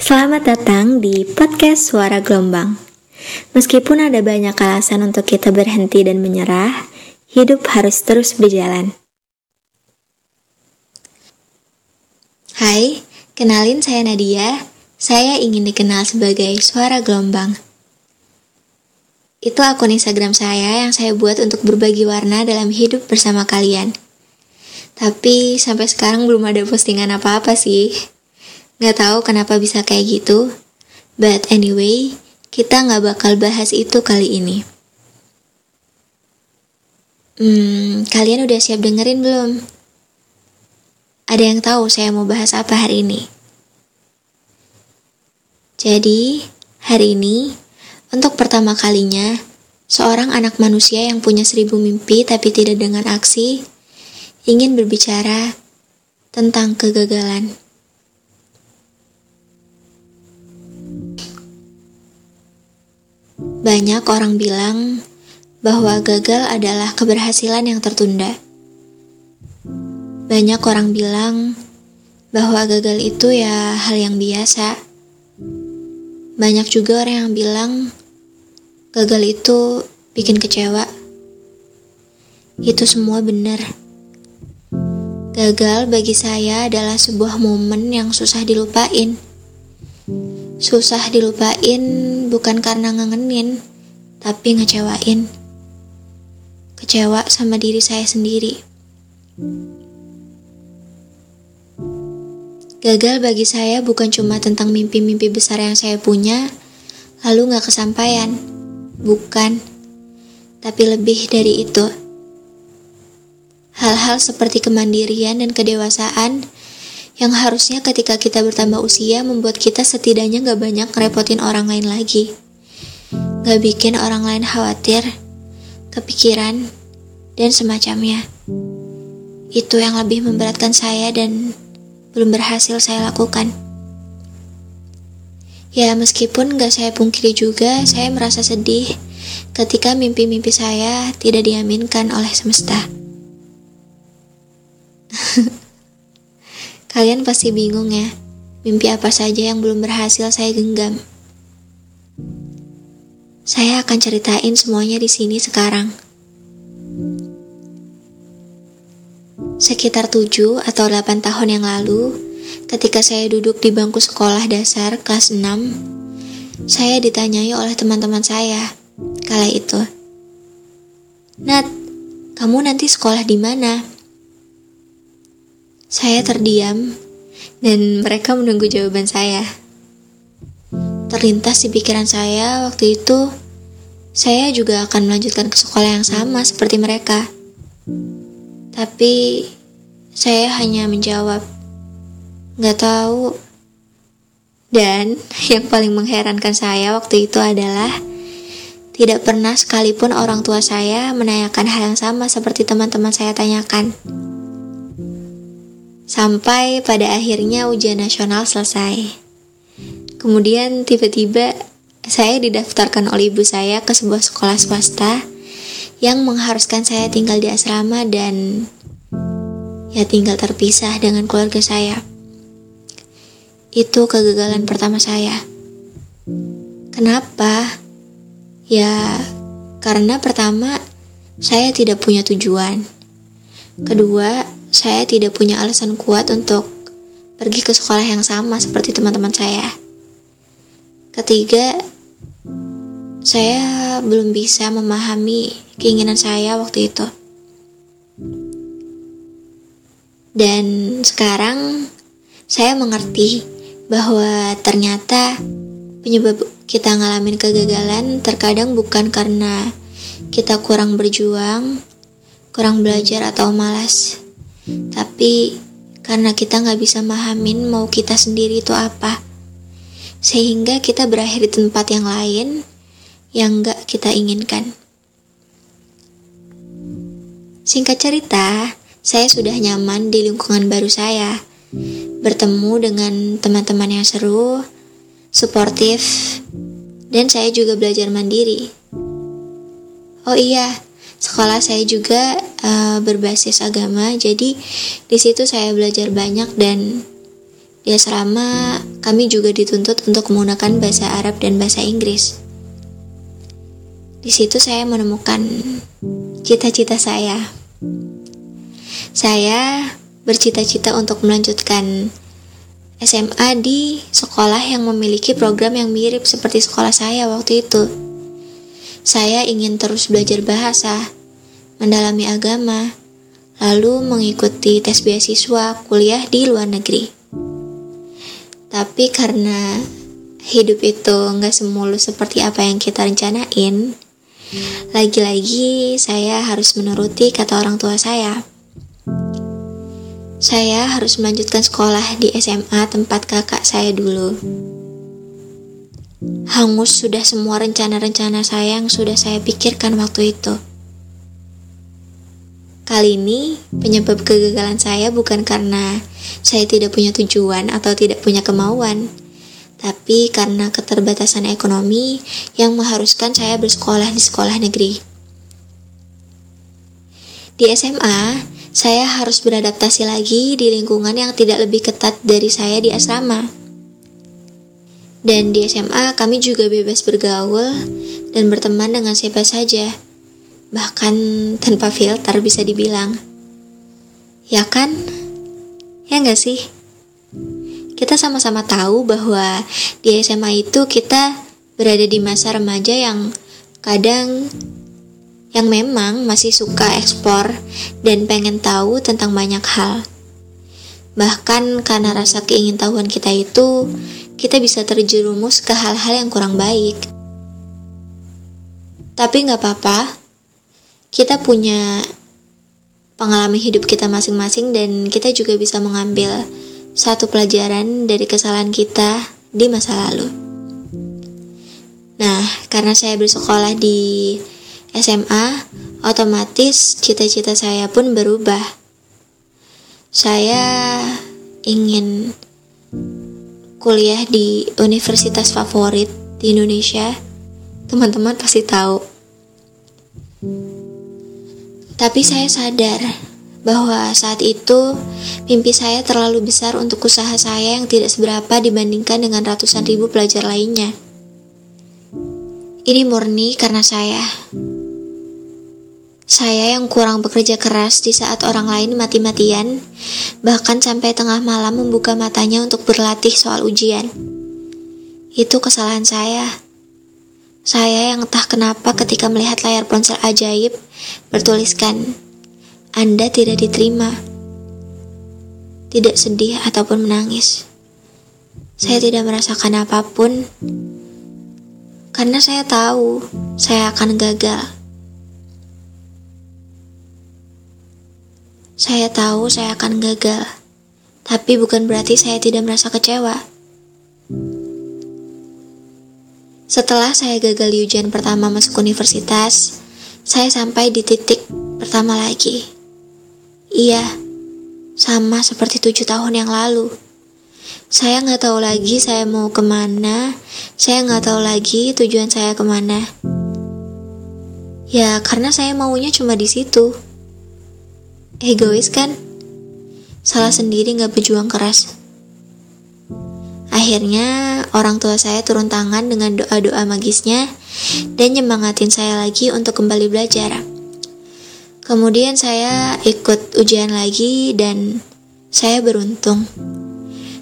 Selamat datang di podcast Suara Gelombang. Meskipun ada banyak alasan untuk kita berhenti dan menyerah, hidup harus terus berjalan. Hai, kenalin saya Nadia. Saya ingin dikenal sebagai Suara Gelombang. Itu akun Instagram saya yang saya buat untuk berbagi warna dalam hidup bersama kalian. Tapi sampai sekarang belum ada postingan apa-apa sih. Gak tahu kenapa bisa kayak gitu. But anyway, kita gak bakal bahas itu kali ini. Hmm, kalian udah siap dengerin belum? Ada yang tahu saya mau bahas apa hari ini? Jadi, hari ini, untuk pertama kalinya, seorang anak manusia yang punya seribu mimpi tapi tidak dengan aksi, ingin berbicara tentang kegagalan. Banyak orang bilang bahwa gagal adalah keberhasilan yang tertunda. Banyak orang bilang bahwa gagal itu ya hal yang biasa. Banyak juga orang yang bilang gagal itu bikin kecewa. Itu semua benar. Gagal bagi saya adalah sebuah momen yang susah dilupain. Susah dilupain bukan karena ngangenin, tapi ngecewain. Kecewa sama diri saya sendiri. Gagal bagi saya bukan cuma tentang mimpi-mimpi besar yang saya punya, lalu gak kesampaian. Bukan. Tapi lebih dari itu. Hal-hal seperti kemandirian dan kedewasaan yang harusnya ketika kita bertambah usia membuat kita setidaknya gak banyak ngerepotin orang lain lagi. Gak bikin orang lain khawatir, kepikiran, dan semacamnya. Itu yang lebih memberatkan saya dan belum berhasil saya lakukan. Ya meskipun gak saya pungkiri juga, saya merasa sedih ketika mimpi-mimpi saya tidak diaminkan oleh semesta. Kalian pasti bingung ya, mimpi apa saja yang belum berhasil saya genggam. Saya akan ceritain semuanya di sini sekarang. Sekitar 7 atau 8 tahun yang lalu, ketika saya duduk di bangku sekolah dasar kelas 6, saya ditanyai oleh teman-teman saya kala itu. Nat, kamu nanti sekolah di mana? Saya terdiam dan mereka menunggu jawaban saya. Terlintas di pikiran saya waktu itu, saya juga akan melanjutkan ke sekolah yang sama seperti mereka. Tapi saya hanya menjawab, nggak tahu. Dan yang paling mengherankan saya waktu itu adalah tidak pernah sekalipun orang tua saya menanyakan hal yang sama seperti teman-teman saya tanyakan. Sampai pada akhirnya ujian nasional selesai. Kemudian tiba-tiba saya didaftarkan oleh ibu saya ke sebuah sekolah swasta yang mengharuskan saya tinggal di asrama dan ya tinggal terpisah dengan keluarga saya. Itu kegagalan pertama saya. Kenapa? Ya, karena pertama saya tidak punya tujuan. Kedua, saya tidak punya alasan kuat untuk pergi ke sekolah yang sama seperti teman-teman saya. Ketiga, saya belum bisa memahami keinginan saya waktu itu. Dan sekarang saya mengerti bahwa ternyata penyebab kita ngalamin kegagalan terkadang bukan karena kita kurang berjuang, kurang belajar atau malas, tapi karena kita nggak bisa mahamin mau kita sendiri itu apa. Sehingga kita berakhir di tempat yang lain yang nggak kita inginkan. Singkat cerita, saya sudah nyaman di lingkungan baru saya. Bertemu dengan teman-teman yang seru, suportif, dan saya juga belajar mandiri. Oh iya, sekolah saya juga uh, berbasis agama jadi di situ saya belajar banyak dan di Di asrama, kami juga dituntut untuk menggunakan bahasa Arab dan bahasa Inggris. Di situ saya menemukan cita-cita saya. Saya bercita-cita untuk melanjutkan SMA di sekolah yang memiliki program yang mirip seperti sekolah saya waktu itu. Saya ingin terus belajar bahasa, mendalami agama, lalu mengikuti tes beasiswa kuliah di luar negeri. Tapi karena hidup itu nggak semulus seperti apa yang kita rencanain, lagi-lagi saya harus menuruti kata orang tua saya. Saya harus melanjutkan sekolah di SMA tempat kakak saya dulu. Hangus sudah semua rencana-rencana saya yang sudah saya pikirkan waktu itu. Kali ini, penyebab kegagalan saya bukan karena saya tidak punya tujuan atau tidak punya kemauan, tapi karena keterbatasan ekonomi yang mengharuskan saya bersekolah di sekolah negeri. Di SMA, saya harus beradaptasi lagi di lingkungan yang tidak lebih ketat dari saya di asrama. Dan di SMA kami juga bebas bergaul dan berteman dengan siapa saja. Bahkan tanpa filter bisa dibilang. Ya kan? Ya nggak sih? Kita sama-sama tahu bahwa di SMA itu kita berada di masa remaja yang kadang yang memang masih suka ekspor dan pengen tahu tentang banyak hal. Bahkan karena rasa keingintahuan kita itu, kita bisa terjerumus ke hal-hal yang kurang baik. Tapi nggak apa-apa, kita punya pengalaman hidup kita masing-masing dan kita juga bisa mengambil satu pelajaran dari kesalahan kita di masa lalu. Nah, karena saya bersekolah di SMA, otomatis cita-cita saya pun berubah. Saya ingin kuliah di universitas favorit di Indonesia, teman-teman pasti tahu. Tapi saya sadar bahwa saat itu mimpi saya terlalu besar untuk usaha saya yang tidak seberapa dibandingkan dengan ratusan ribu pelajar lainnya. Ini murni karena saya. Saya yang kurang bekerja keras di saat orang lain mati-matian, bahkan sampai tengah malam membuka matanya untuk berlatih soal ujian. Itu kesalahan saya. Saya yang entah kenapa ketika melihat layar ponsel ajaib bertuliskan, Anda tidak diterima. Tidak sedih ataupun menangis. Saya tidak merasakan apa pun karena saya tahu saya akan gagal. Saya tahu saya akan gagal, tapi bukan berarti saya tidak merasa kecewa. Setelah saya gagal di ujian pertama masuk universitas, saya sampai di titik pertama lagi. Iya, sama seperti tujuh tahun yang lalu. Saya nggak tahu lagi saya mau ke mana, saya nggak tahu lagi tujuan saya ke mana. Ya, karena saya maunya cuma di situ. Egois kan? Salah sendiri gak berjuang keras. Akhirnya, orang tua saya turun tangan dengan doa-doa magisnya dan nyemangatin saya lagi untuk kembali belajar. Kemudian saya ikut ujian lagi dan saya beruntung.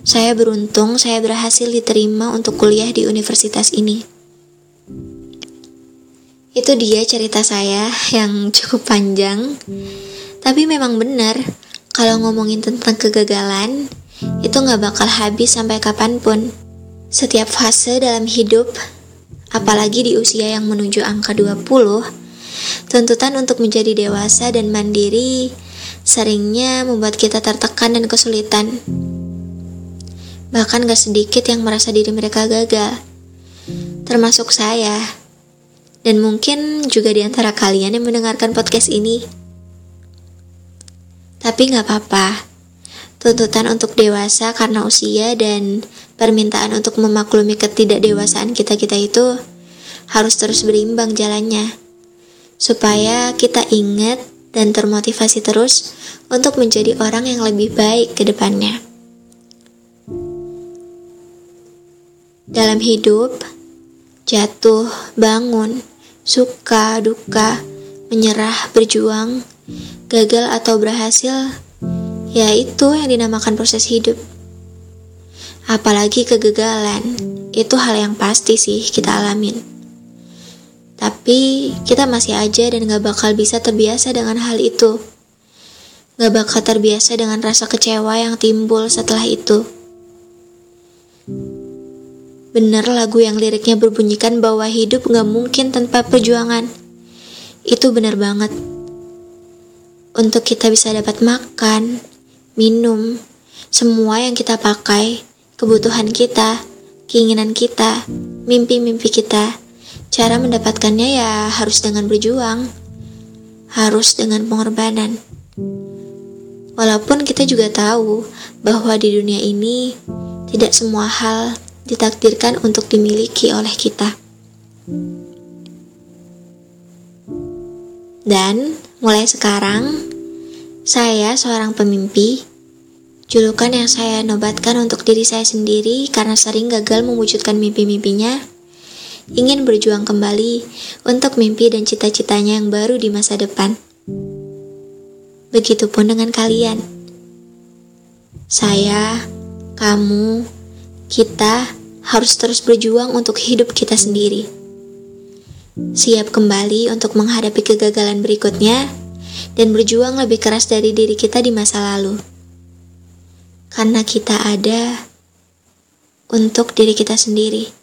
Saya beruntung saya berhasil diterima untuk kuliah di universitas ini. Itu dia cerita saya yang cukup panjang. Tapi memang benar, kalau ngomongin tentang kegagalan, itu nggak bakal habis sampai kapan pun. Setiap fase dalam hidup, apalagi di usia yang menuju angka 20, tuntutan untuk menjadi dewasa dan mandiri seringnya membuat kita tertekan dan kesulitan. Bahkan gak sedikit yang merasa diri mereka gagal, termasuk saya. Dan mungkin juga di antara kalian yang mendengarkan podcast ini. Tapi nggak apa-apa. Tuntutan untuk dewasa karena usia dan permintaan untuk memaklumi ketidakdewasaan kita-kita itu harus terus berimbang jalannya. Supaya kita ingat dan termotivasi terus untuk menjadi orang yang lebih baik ke depannya. Dalam hidup, jatuh, bangun, suka, duka, menyerah, berjuang, gagal atau berhasil, ya itu yang dinamakan proses hidup. Apalagi kegagalan, itu hal yang pasti sih kita alamin. Tapi kita masih aja dan gak bakal bisa terbiasa dengan hal itu. Gak bakal terbiasa dengan rasa kecewa yang timbul setelah itu. Bener lagu yang liriknya berbunyikan bahwa hidup gak mungkin tanpa perjuangan. Itu bener banget. Untuk kita bisa dapat makan, minum, semua yang kita pakai, kebutuhan kita, keinginan kita, mimpi-mimpi kita, cara mendapatkannya ya harus dengan berjuang, harus dengan pengorbanan. Walaupun kita juga tahu bahwa di dunia ini tidak semua hal ditakdirkan untuk dimiliki oleh kita. Dan mulai sekarang, saya seorang pemimpi, julukan yang saya nobatkan untuk diri saya sendiri karena sering gagal mewujudkan mimpi-mimpinya, ingin berjuang kembali untuk mimpi dan cita-citanya yang baru di masa depan. Begitupun dengan kalian. Saya, kamu, kita harus terus berjuang untuk hidup kita sendiri. Siap kembali untuk menghadapi kegagalan berikutnya dan berjuang lebih keras dari diri kita di masa lalu. Karena kita ada untuk diri kita sendiri.